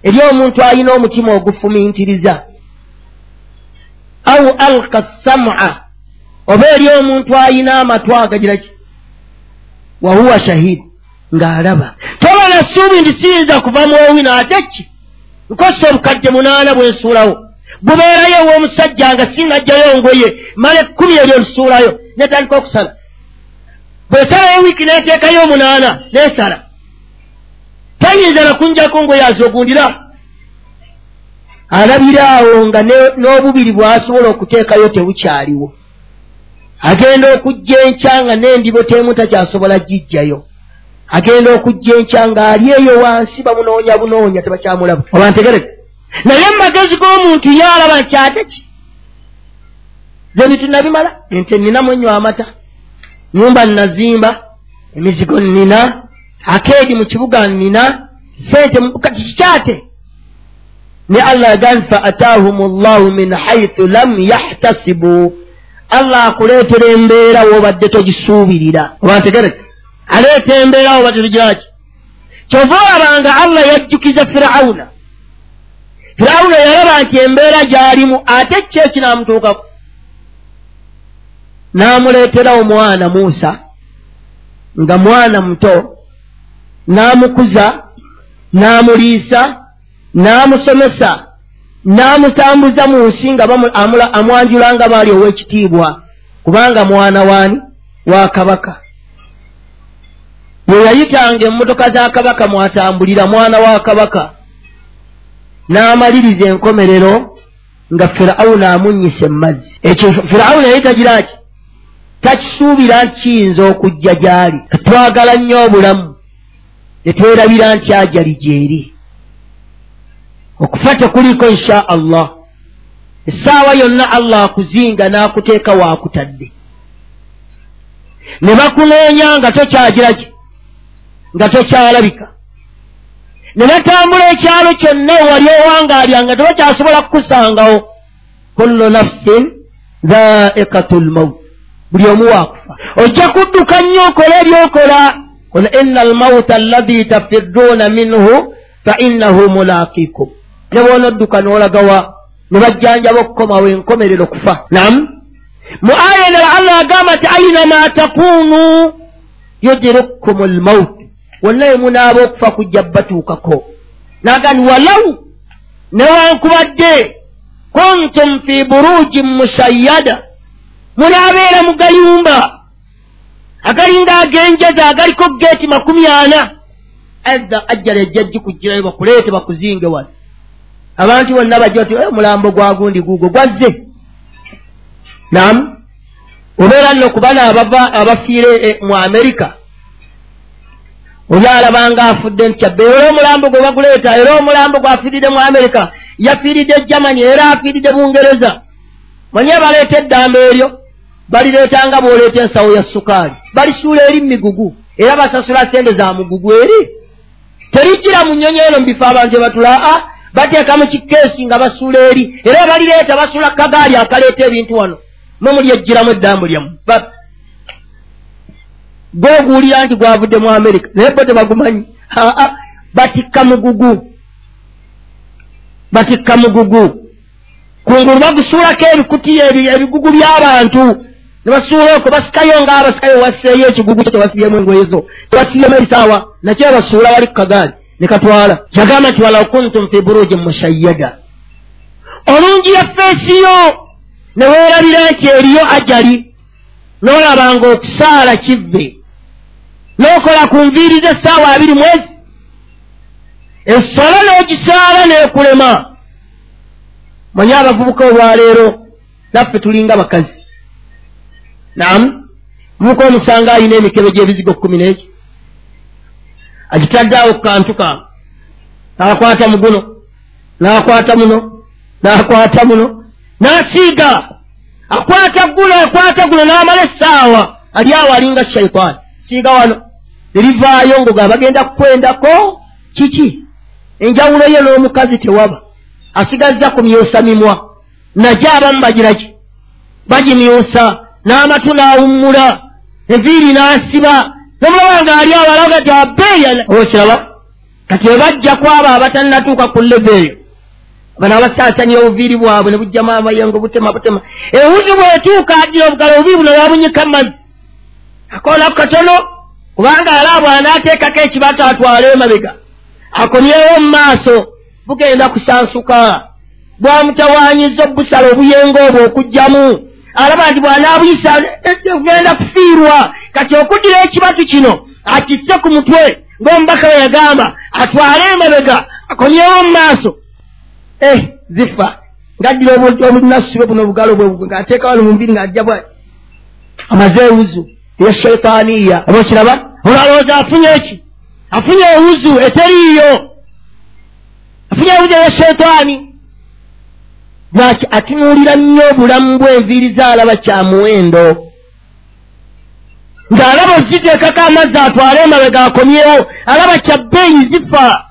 eri omuntu alina omutima ogufumintiriza au alka sam'a oba eri omuntu alina amatu agagiraki wahuwa shahidi ng'alaba. Toba nassuubi ndi siyinza kuva muowina ate ki? Nkosa obukadde munaana bwensuulawo gubeerayo ew'omusajja nga singajjayo ngoye mala ekkumi eryo nsuulayo netandika okusala. Bwesalayo wiiki neteekayo omunaana nesala. Tayinza nakunjako ngoye azogundira? Alabiraawo nga n'obubiri bw'asobola okuteekayo tebukyaliwo agenda okujja enkya nga n'endibo teemu takyasobola gijjayo agenda okujja enkya ng'ali eyo wansi bamunoonya bunoonya tebakyamulaba oba ntegereke naye mumagezi g'omuntu ye alaba nti ate ki? Ze bitunabimala nti nninamu ennywa amata nyumba nnazimba emizigo nnina akeedi mu kibuga nnina sente kati kikyate ne allah agambi fa ataahum llahu min haithu lam yahtasibu allah akuleetera embeera woobadde togisuubirira. Oba ntegereke? Aleeta embeerawo batulugiraki kyova olabanga allah yajjukiza firawuna. Firawuna yalaba nti embeera gy'alimu ate ki ekinaamutuukako n'amuleetera omwana muusa nga mwana muto n'amukuza n'amuliisa n'amusomesa n'amutambuza mu nsi nga amwanjulanga baali ow'ekitiibwa. Kubanga mwana waani? Wa kabaka. Bwe yayitanga emmotoka za kabaka mwatambulira mwana wa kabaka. N'amaliriza enkomerero nga firawuna amunnyisa emmazzi ekyo firawuna yali tagira ki? Takisuubira nti kiyinza okujja gy'ali. Katwagala nnyo obulamu. Ne twerabira nti ajali gyeri okufa tekuliko insha allah. Essaawa yonna allah akuzinga n'akuteeka waakutadde ne bakunoonya nga tokyagira ki? Nga tokyalabika. Ne batambula ekyalo kyonna wali owangaalyanga tebakyasobola kukusangawo. Kullu nafsin dhaikatu lmaut buli omu waakufa. Ojja kudduka nnyo okola ebyokola qul ina almauta allazi tafirruuna minhu fa innahu mulaakikum ne boonodduka n'olagawa ne bajjanjaba okukomawo enkomerero kufa nam mu aya endala allah agamba nti ainama takunu yudrikkum lmaut wonna we munaaba okufa kujja batuukako nagani walawu newankubadde kuntum fi burujin musayyada. Munaabeera mu gayumba agalinga agenjeza agaliko geeti makumi ana. Aza ajjala ejja gikugirayo bakuleete bakuzinge wano abantu bonna bajja ti omulambo eh, gwa gundi guugwo gwazze. Nam na, obeera nno kubana abava abafiire eh, mu amerika oli alabanga afudde ntyabbe era omulambo gwe baguleeta era omulambo gwafiiridde mu amerika yafiiridde germany era afiiridde bungereza manye baleeta eddamba eryo balireetanga bw'oleeta ensawo ya sukaali. Balisuula eri migugu era basasula sente za mugugu eri. Terijjira mu nnyonyi eno mu bifo abantu gye batula. A bateeka mu kikeesi nga basuula eri. Era balireeta basuula kagaali akaleeta ebintu wano. Mumuli ejjiramu eddambu lyamu. Gwoguwulira nti gwavudde mu amerika naye bo tebagumanyi. Aa batikka mugugu. Batikka mugugu. Kungulu bagusuulako ebikutiya ebigugu by'abantu ne basuula okwo basikayo ngaabasikayo wasseeyo ekigugu kyo tebasibyemu engoye zo. Tebasibyemu ebisaawa. Nakyo basuula wali ku kagaali ne katwala yagamba nti walaw kuntum fi buruji mushayyada. Olungi yafeesiyo ne weerabira nti eriyo ajali. N'olabanga okusaala kivve. N'okola ku nviiri z'essaawa abiri mwezi essola n'ogisaala n'ekulema. Manye abavubuka olwaleero naffe tulinga bakazi. Naamu muka omusanga alina emikebe gy'ebizigo kkumi n'eki agitadde awo kukantu kange n'akwata mu guno n'akwata muno n'akwata muno n'asiiga. Akwata guno akwata guno n'amala essaawa ali awo alinga shaitaani siiga wano nerivaayo ngo ga bagenda kukwendako kiki? Enjawulo ye n'omukazi tewaba. Asigazza kumyosa mimwa naje abamu bagiraki bagimyosa n'amatu n'awummula enviiri n'asiba nomulabanga ali abalaga ti abeeya okiraba kati webajja kwabo abatannatuuka ku leve eyo. Bano abasaasanya obuviiri bwabwe ne bujjamu amayengo butema butema ewuzi bwetuuka agira obugala obuviiri buno babunyika mazzi akoonaku katono kubanga ala bw'anaateekako ekibata atwale emabega. Akomyewo mu maaso bugenda kusansuka. Bwamutawaanyiza obusala obuyenga obwo okugjamu. Alaba nti bw'anaabuyisa genda kufiirwa kati okuddira ekibatu kino akisse ku mutwe ng'omubaka we yagamba atwale emabega akomyewo mu maaso. E zifa. Ng'addira obunasibe buno obugalo bwe ng'ateeka wano mu mbiri ng'ajja bwa amaze ewuzu. Eya shaitaaniya oba okiraba olwalowooza afunye eki afunye ewuzu eteriiyo afunye ewuzu eya shaitaani lwaki atunuulira nnyo obulamu bw'enviiri zaalaba kya muwendo ng'alaba oziteekako amazzi atwale emabega akomyewo alaba kya bbeeyi zifa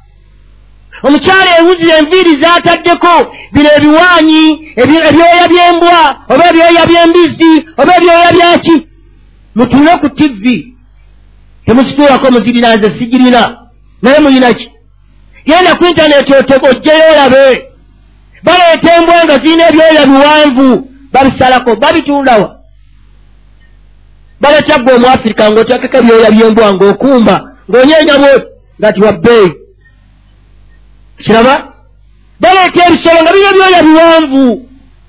omukyala ewuzi enviiri zaataddeko bino ebiwaanyi ebyoya by'embwa oba ebyoya by'embizi oba ebyoya byaki mutuule ku tivi temusituulako muzirina nze sigirina. Naye muyina ki? Genda ku intaneti ojjeyo olabe. Baleeta embwa nga zirina ebyoya biwanvu babisalako babitundawa baleeta gwe omu afirika ng'oteekeko ebyoya by'embwa ng'okumba ng'onyeenya bwoti nga ti wabbeeyi kiraba? Baleeta ebisolo nga birina ebyoya biwanvu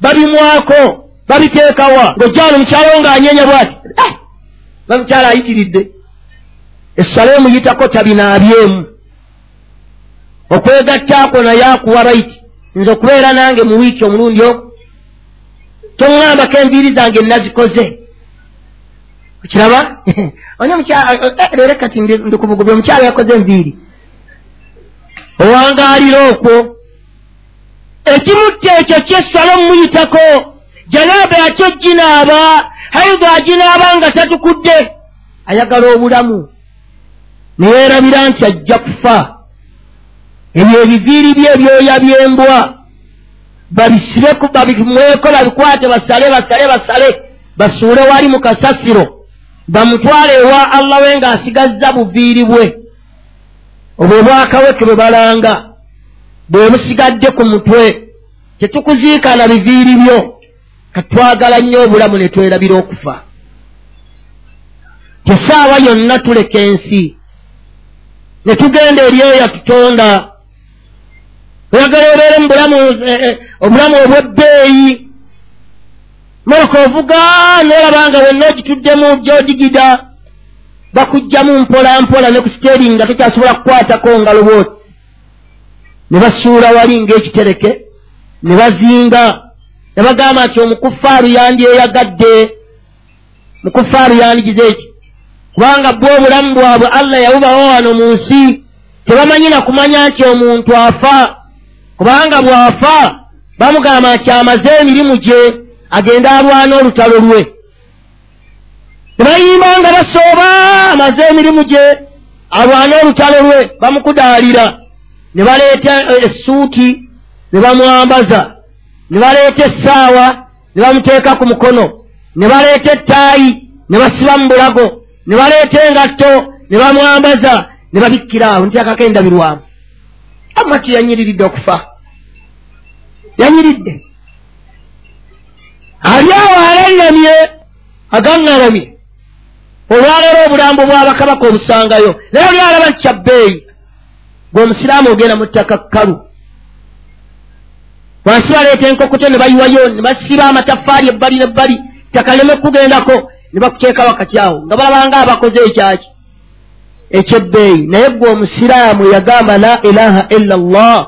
babimwako babiteekawa ng'ojjaano mukyalo ng'anyeenya bwati ah! bamukyala ayitiridde. Essala emuyitako tabinaabyemu okwegattaako naye akuwa baiti nze okubeera nange mu wiiki omulundi ogo toŋŋambako enviiri zange nazikoze okiraba leero kati ndi kubugubi omukyala yakoze enviiri owangaalira okwo ekimutta ekyo kyessala omumuyitako janaaba yakyo ginaaba haidha aginaaba nga tatukudde. Ayagala obulamu. Neyeerabira nti ajja kufa. Ebyo ebiviiri bye ebyoya by'embwa babisibeku babimweko babikwate basale basale basale. Basuule wali mu kasasiro bamutwale ewa allah we ng'asigazza buviiri bwe. Obwo bwakaweke bwe balanga bwe busigadde ku mutwe tetukuziikana biviiri byo katwagala nnyo obulamu ne twerabira okufa. Tesaawa yonna tuleka ensi ne tugenda eri eyo yatutonda. Oyagala obeere mu bulamu eh, eh, obulamu obwebbeeyi moka ovuga noolabanga wenna ogituddemu gyodigida bakugjamu mpola mpola ne ku siteering nga tekyasobola kukwatako ngalo bwoti ne basuula wali ng'ekitereke ne bazinga. Ne bagamba nti omukufaaru yandyeyagadde mukufaaru yandigize eki kubanga bwe obulamu bwabwe allah yabubawo wano mu nsi tebamanyina kumanya nti omuntu afa. Kubanga bw'afa bamugamba nti amaze emirimu gye agende alwana olutalo lwe. Tebayimba nga basooba amaze emirimu gye alwane olutalo lwe bamukudaalira. Ne baleeta essuuti ne bamwambaza. Ne baleeta essaawa ne bamuteeka ku mukono. Ne baleeta ettaayi ne basiba mu bulago. Ne baleeta engatto ne bamwambaza ne babikkira awo. Nti akako endabirwamu amati yanyiriridde okufa. Yanyiridde ali awo alengamye agaŋŋalamye olwaleero obulambo bwabakabaka obusangayo naye oli alaba nkyabbeeyi gweomusiraamu ogenda mu ttaka kkalu. Wansi baleeta enkokoto ne bayiwayo ne basiba amatafaali ebbali nebbali ttaka leme kugendako ne bakuteeka wakati awo nga balabanga abakoze ekyaki. Ekyebbeeyi naye gwe omusiraamu yagamba la ilaha illa llah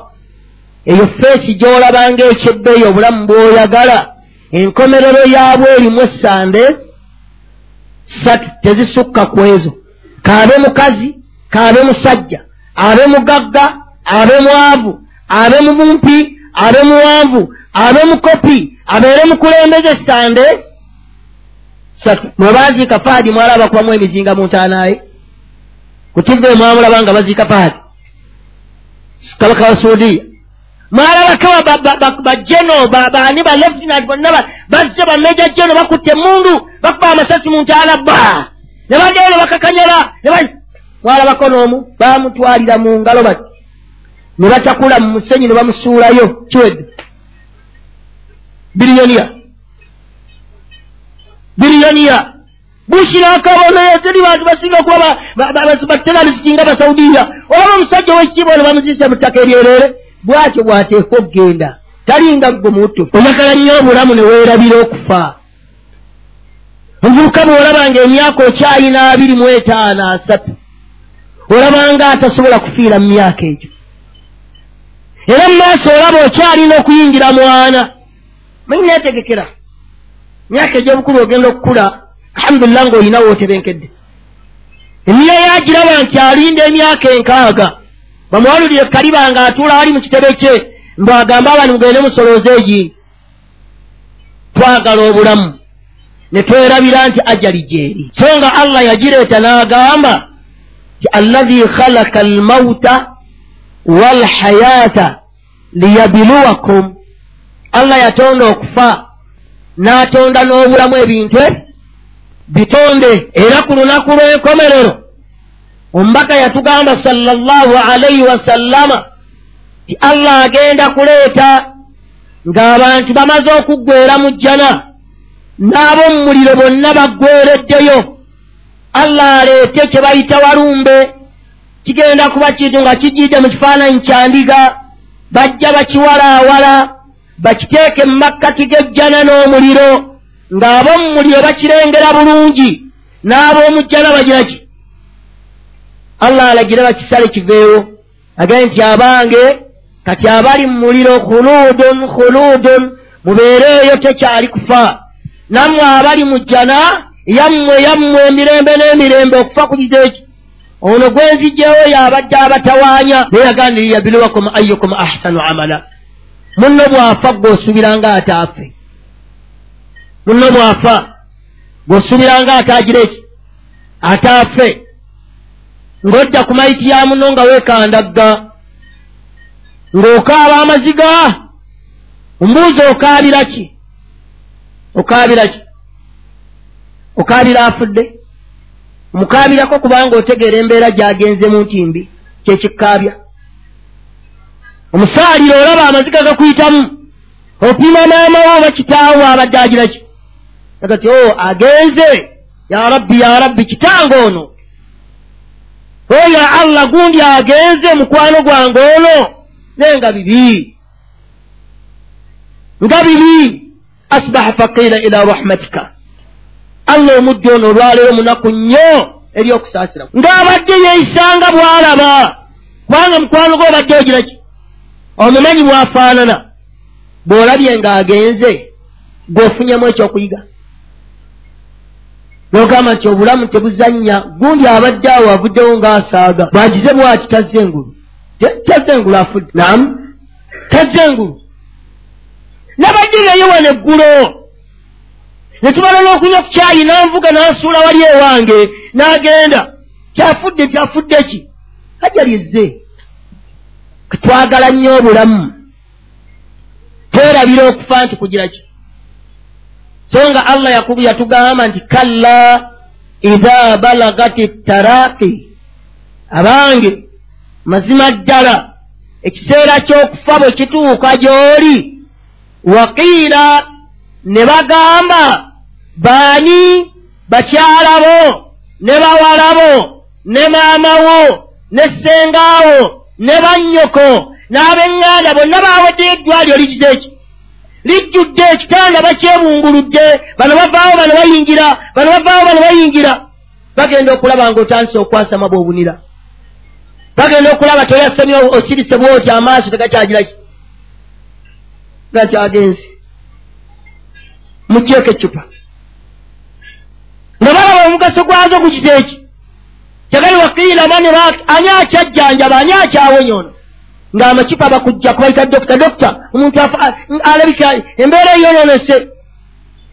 eyo feesi gy'olabanga ekyebbeeyi obulamu bw'oyagala enkomerero yaabwe erimu essande satu tezisukka ku ezo. Kaabe mukazi kaabe musajja abe mugagga abe mwavu abe mumumpi abe muwanvu abe mukopi abeere mukulembeza essande satu. Mwebaziika faadi mwalaba kubamu emizinga mu ntaanaye kutive mwamulaba nga baziika faadi kabaka wa suudiya mwalabako bajeno bani baleftinant bonna bazze bameja jeno bakutte emundu bakuba amasasi mu ntaala ba ne badeeno bakakanyala mwalabako n'omu bamutwalira mu ngalo bati ne batakula mu musenyi ne bamusuulayo kiwedde biriyoniya biriyoniya bushirakabonayo teri bantu basinga okuba bateralisiti nga basaudiya oba omusajja owekitiibwa ne bamuziisa mu ttaka eryerere bwatyo bwateeka okgenda talinga gwe mutu oyagala nnyo obulamu ne weerabira okufa. Omuvubuka bw'olabanga emyaka okyayina abiri mu etaano asatu olabanga atasobola kufiira mu myaka egyo. Era mu maaso olaba okyalina okuyingira mwana. Manyi neetegekera emyaka egy'obukulu ogenda okukula alhamdulillah ng'olina wootebenkedde emiya yagiraba nti alinda emyaka enkaaga bamuwalulire kaliba nga atuula wali mu kitebe kye mbwagamba abantu mugende musolooza egindi twagala obulamu. Ne twerabira nti ajali gyeri so nga allah yagireeta n'agamba ti allahi khalaka almauta walhayaata liyabiluwakum allah yatonda okufa n'atonda n'obulamu ebintu bitonde era ku lunaku lw'enkomerero omubaka yatugamba sallallahu alaihi wasallama ti allah agenda kuleeta ng'abantu bamaze okuggwera mu jjana n'ab'omu muliro bonna baggwereddeyo allah aleete kye bayita walumbe kigenda kuba kintu nga kijjidde mu kifaananyi kya ndiga. Bajja bakiwalaawala bakiteeke mu makkati g'ejjana n'omuliro ng'ab'omu muliro bakirengera bulungi n'ab'omu jjana bagiraki allah alagira bakisale kiveewo. Agaye nti abange kati abali mu muliro khuludun khuludun mubeereeyo tekyali kufa. Nammwe abali mu jjana yammwe yammwe emirembe n'emirembe okufa kuliza eki ono gwenzijjewo yabadde abatawaanya naye yagandiri yabiluwakum ayukum ahsanu amala. Munno bw'afa gweosubiranga ate afe. Munno bw'afa gweosubiranga ate agira eki ate ng'odda ku mayiti ya muno nga weekandagga. Ng'okaaba amaziga ombuuza okaabira ki? Okaabira ki? Okaabira afudde? Omukaabirako kubanga otegeera embeera gy'agenze mu ntimbi kyekikkaabya omusaaliro olaba amaziga gakuyitamu opima maama wo oba kitaawo abadde agira ki? Agati o oh, agenze? Ya rabbi ya rabbi kitange ono oyo allah gundi agenze mukwano gwange ono. Naye nga bibi. Nga bibi. Asbaha fakiira ila rahmatika. Allah omuddi ono olwaleero munaku nnyo eri okusaasira. Ng'abadde yeeyisanga bw'alaba. Kubanga mukwano gwe obadde ogira ki? Omumanyi bw'afaanana. Bw'olabye ng'agenze gw'ofunyemu ekyokuyiga nogamba nti obulamu tebuzannya gundi abadde awo avuddewo ng'asaaga. Bwagize bwati tazze engulu. Tazze engulu afudde. Namu tazze engulu. Nabaddireyo wano eggulo. Ne tumala n'okunywa ku kyayi n'anvuga n'ansuula wali ewange n'agenda. Kyafudde kyafudde ki? Hajja lyezze twagala nnyo obulamu. Twerabira okufa nti kugira ki so nga allah yatugamba nti kalla idha balagati taraaki abange mazima ddala ekiseera ky'okufa bwe kituuka gy'oli waqiira ne bagamba baani bakyalabo ne bawalabo ne maamawo ne ssengaawo ne bannyoko n'ab'eŋŋanda bonna baaweddeyo eddwaliro ligize eki lijjudde ekitanda bakyebunguludde bano bavaawo bano bayingira bano bavaawo bano bayingira. Bagenda okulaba ngaotandise okwasama bwobunira. Bagenda okulaba toyasamye osirise bwoti amaaso tegakyagiraki gakyagenzi mugyeko ecupa nga balaba omugaso gwazo gugize eki kyagali wakiira mani ani akyajjanjaba ani akyawonyono ng'amakipa bakujja kubayita dokita dokita omuntu alabika embeera eyononese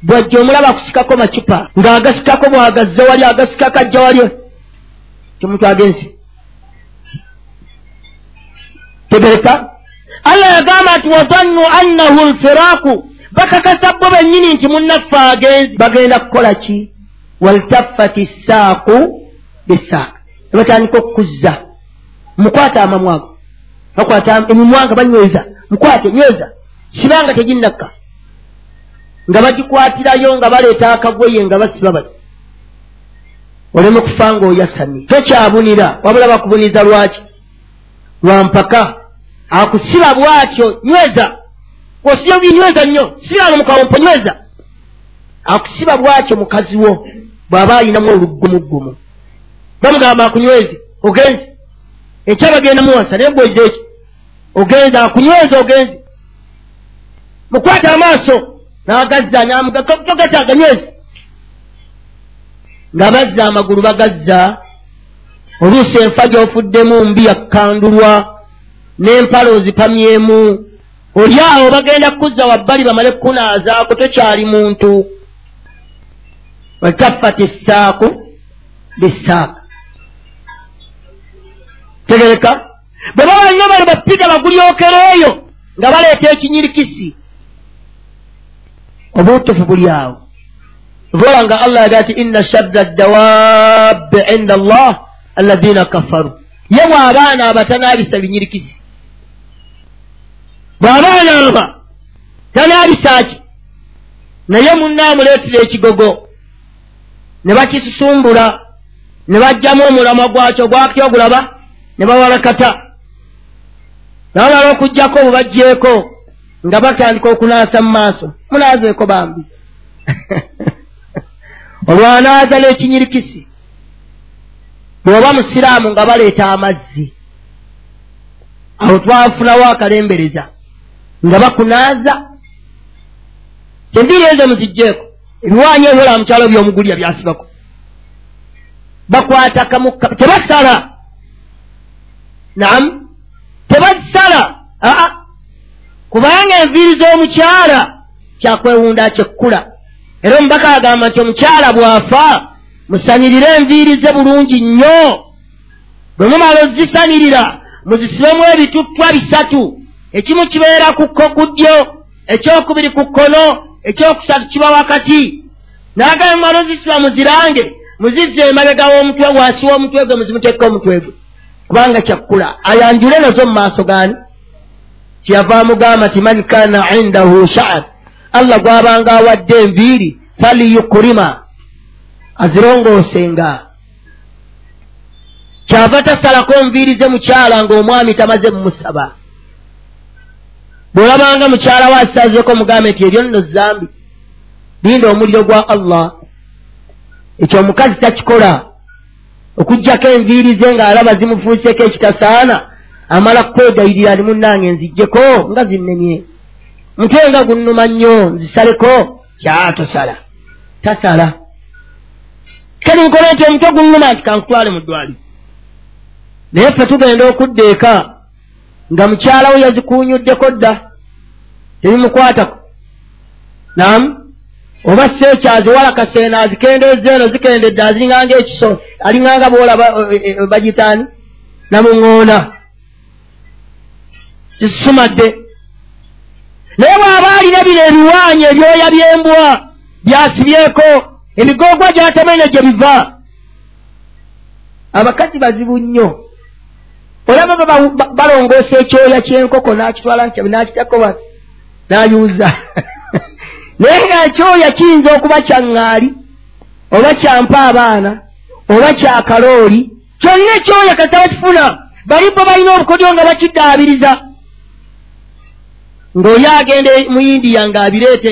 bwajja omulaba akusikako makipa ng'agasikako bwagazze wali agasikako ajja wali. Kyomuntu agenzi tegereka. Allah yagamba nti wazannu annahu lfiraaku bakakasa bo bennyini nti munnaffe agenzi bagenda kukola ki? Waltaffati ssaaku bisaaka ne batandika okukuzza. Mukwata amamwago bakwata emimwa nga banyweza mukwate nyweza sibanga teginnakka. Nga bagikwatirayo nga baleeta akagweye nga basiba bati oleme kufa nga oyasami. Tokyabunira wabula bakubuniza lwaki? Lwampaka akusiba bwatyo nyweza. Osibye binyweza nnyo sibano mukawompo nyweza. Akusiba bwatyo mukazi wo bw'aba ayinamu olugumugumu bamugamba akunyweze ogenze. Ekyabagenda muwasa naye gweza ogenze akunyweza ogenze mukwata amaaso n'agazza togata aganyweze. Nga bazza amagulu bagazza oluusi enfa gy'ofuddemu mbi yakkandulwa n'empala ozipamyemu oli awo bagenda kukuzza wabbali bamale kukunaazaako tokyali muntu. Wataffati essaaku bisaaka tegereka bwe baba nnyo bali bapiga bagulyokereeyo nga baleeta ekinyirikisi obutufu buli awo. Vola nga allah yagaa ti inna shadda dawabbi inda allah alladina kafaru. Ye bw'abaana abatanaabisa binyirikisi bw'abaana aba tanaabisaaki naye munnaamuleetera ekigogo ne bakisusumbula ne bajjamu omulamwa gwakyo gwakyo ogulaba ne bawalakata nabamala okugjako obubajjeeko nga batandika okunaasa mu maaso. Munaazeeko bambi. Olwanaaza n'ekinyirikisi. Bw'oba musiraamu nga baleeta amazzi. Awo twafunawo akalembereza nga bakunaaza. Kyembiiri ezo muzijjeeko ebiwaanyi ebyola mu kyalo by'omugulya byasibako. Bakwata kamukka tebasala. Namu tebazisala aa. Kubanga enviiri z'omukyala kyakwewunda kyekkula. Era omubaka agamba nti omukyala bw'afa musanirire enviiri ze bulungi nnyo. Bwe mumala ozisanirira muzisibemu ebituttwa bisatu. Ekimu kibeera ku ddyo ekyokubiri ku kkono ekyokusatu kiba wakati. Naagala mumala ozisiba muzirange muzizza emabega w'omutwe wansi w'omutwe gwe muzimuteeka omutwe gwe kubanga kyakkula. Ayanjule nazo mu maaso gaani. Kyeyava amugamba ti man kana indahu shaar allah gwabanga awadde enviiri faliyukurima azirongoosenga kyava tasalako nviiri ze mukyala ng'omwami tamaze mumusaba. Bw'olabanga mukyala we asazeko mugambe nti eryo nno zambi. Linda omuliro gwa allah. Ekyo omukazi takikola okugjako enviiri ze ng'alaba zimufuuseko ekitasaana amala kwegayirira ni munnange nzijjeko nga zinnemye mutwe nga gunnuma nnyo nzisaleko kyatosala tasala. Kali nkola nti omutwe guŋŋuma nti kankutwale mu ddwali. Naye ffe tugenda okudda eka nga mukyalawo yazikuunyuddeko dda tebimukwatako. Namu oba seekyazi wala kaseena azikendeza eno zikendedde azinganga ekiso alinganga boolaba e, e, bagitaani? Namuŋoona zisumadde naye bw'aba alina bino ebiwaanyi ebyoya by'embwa byasibyeko emigoogwa gyatamene gye biva. Abakazi bazibu nnyo. Olaba balongoosa ekyoya ky'enkoko n'akitwala nakitako n'ayuuza naye nga ekyoya kiyinza okuba kya ŋŋaali oba kyampa abaana oba kyakalooli kyonna ekyoya kasita bakifuna balibo balina obukodyo nga bakiddaabiriza. Ng'oyo agenda mu indiya ng'abireete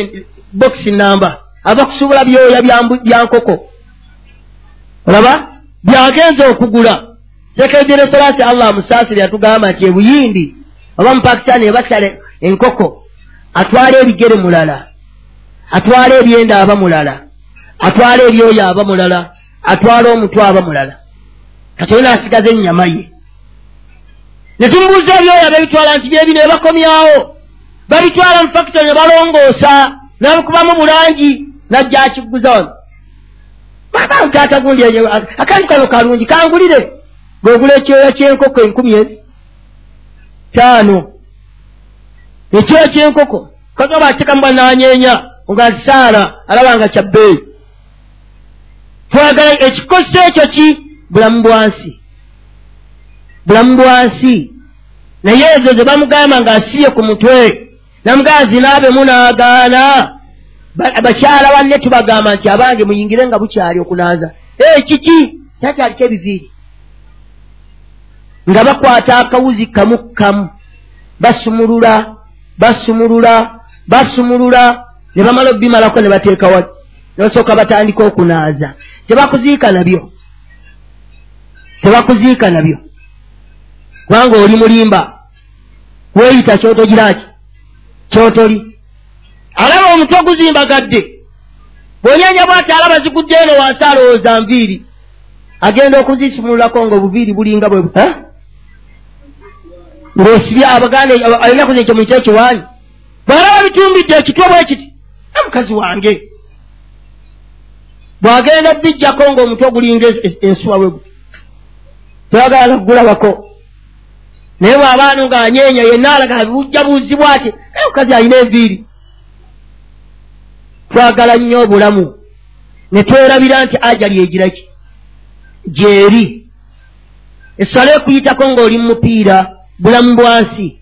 bokisi namba ava kusobola byoya bya nkoko. Olaba? Byagenza okugula. Sekendere solasi allah amusaasire yatugamba nti ebuyindi oba mu pakistan ebasale enkoko atwala ebigere mulala atwala ebyenda aba mulala. Atwala ebyoyo aba mulala. Atwala omutwe aba mulala. Katonda asigaza ennyama ye. Ne tumubuuza ebyoyo abebitwala nti byebino ebakomyawo babitwala mu fakito ne balongoosa nabikubamu bulangi najja akiguza wano. Babantu atagundi akantu kano kalungi kangulire. Ng'ogula ekyoya ky'enkoko enkumi ezi taano. Ekyoya ky'enkoko kagaba atekamu bananyeenya nga saala alaba nga kyabbeeyi twagala ekikoso ekyo ki? Bulamu bwansi bulamu bwansi naye ezo ze bamugamba ng'asiye ku mutwe. Namugamba zinaabemu n'agaana bakyala wanne tubagamba nti abange muyingire nga bukyali okunaaza. Ee kiki? Takyaliko ebiviiri. Nga bakwata akawuzi kamu kamu basumulula basumulula basumulula ne bamala obimalako ne bateeka wa nebasooka batandika okunaaza. Tebakuziika nabyo. Tebakuziika nabyo. Kubanga oli mulimba weeyita kyotogiraki kyotoli. Alaba omutwe guzimbagadde bwonyanya bwati alaba zigudde eno wansi alowooza nviiri. Agenda okuzisumululako nga obuviiri bulinga bwe ng'osibye abaganda alinaku zekyo muyite ekiwaanyi bwalaba bitumbidde ekitwe bwe kiti mukazi wange. Bw'agenda bijjako ng'omutwe ogulinga ensuwa we gu tebagala kugulabako. Naye bw'abaanu ng'anyeenya yenna alaga bujja buuzibwa ati aye mukazi alina enviiri. Twagala nnyo obulamu. Ne twerabira nti ajali egiraki gyeri. Esswala ekuyitako ng'oli mu mupiira bulamu bwansi.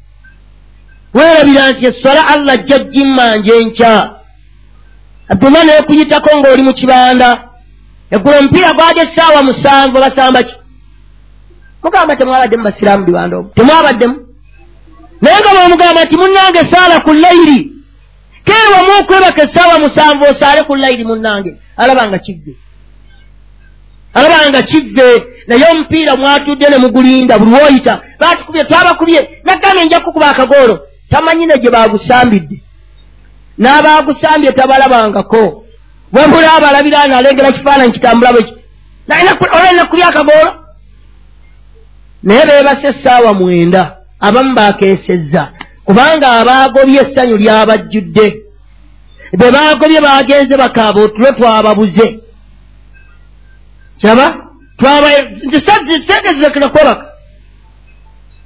Weerabira nti esswala allah ajja gimmanja enkya abdullah neekuyitako ng'oli mu kibanda. Eggulo omupiira gwali essaawa musanvu basamba ki? Mugamba temwabaddemu basiraamu bibanda omu temwabaddemu. Naye nga bwemugamba nti munnange saala ku layiri keewamu okwebaka essaawa musanvu osaale ku layiri munnange. Alaba nga kivve. Alaba nga kivve. Naye omupiira mwatudde ne mugulinda buli woyita batukubye twabakubye naggambe nja kukuba akagoolo tamanyine gye bagusambidde n'abaagusambye tabalabangako. Webula abalabira nalengera kifaananyi kitambula bweki olina kulya akagoolo naye beebase essaawa mwenda abamu baakeesezza kubanga abaagobye essanyu lyabajjudde. Be baagobye baagenze bakaaba otulo twababuze. Kiraba sente zizekera kwebaka.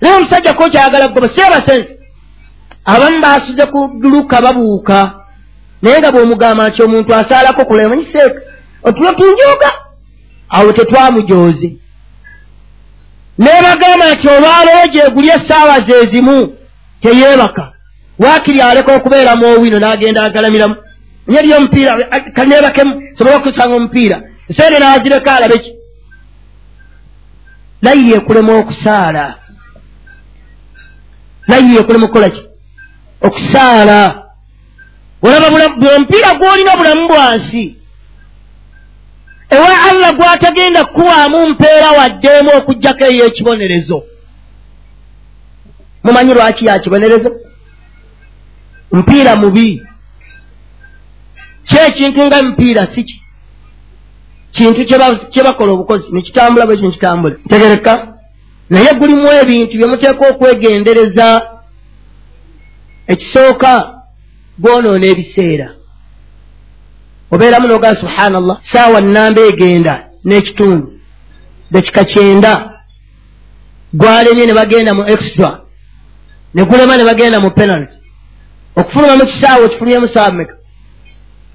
Naye omusajja kokyayagala kugoba seebasense abamu baasuze ku duluka babuuka. Naye nga bw'omugamba nti omuntu asaalako kula manyi seeka otulo tunjooga awo tetwamujooze neebagamba nti olwaleero gyegulya essaawa ze zimu teyeebaka. Waakiri aleka okubeeramu owino n'agenda agalamiramu. Nye lyomupiira kaneebakemu sobole okusanga omupiira. Eseere n'azireka alabe ki? Layiri ekulema okusaala. Layiri ekulema okukola ki okusaala olaba bwemupiira gwolina bulamu bwansi ewa allah gwatagenda kukuwaamu mpeera waddeemu okugjako eyo ekibonerezo. Mumanyi lwaki yakibonerezo mupiira mubi. Kyekintu nga mupiira siki kintu kye bakola obukozi. Nekitambula bwekyo nekitambula ntegereka. Naye gulimu ebintu byemuteeka okwegendereza ekisooka gwonoona ebiseera. Obeeramu nogaa subhanallah saawa namba egenda n'ekitundu dakika kyenda. Gwalemye ne bagenda mu extra ne gulema ne bagenda mu penalty. Okufuluma mu kisaawa okifulumyemu saawa meka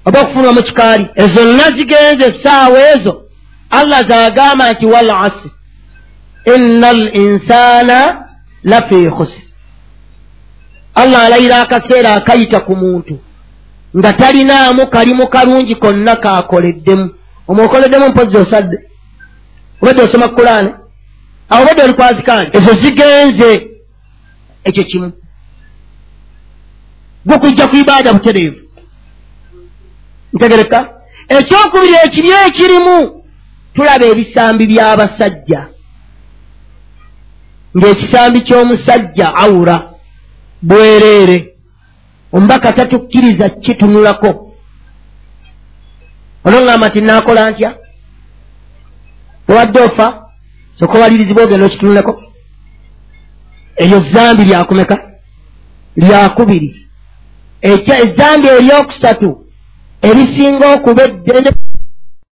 oba okufuluma mu kikaali? Ezo nna zigenze essaawa ezo. Allah zaagamba nti wal asr inna al insana lafi khusr allah alayira akaseera akayita ku muntu nga talinaamu kalimu kalungi konna kaakoleddemu omwokoleddemu mpozi osadde. Obadde osoma kulaane awo obadde olikwazikani ezo zigenze. Ekyo kimu. Gukujja ku ibaada butereevu. Ntegereka. Ekyokubiri ekiri ekirimu tulaba ebisambi by'abasajja ng'ekisambi ky'omusajja awura bwereere omubaka tatukkiriza kitunulako. Olwoŋŋamba nti naakola ntya? Owadde ofa soka owalirizibwa ogenda okitunuleko. Eryo zambi lyakumeka? Lyakubiri. Ezambi eryokusatu erisinga okuba eddene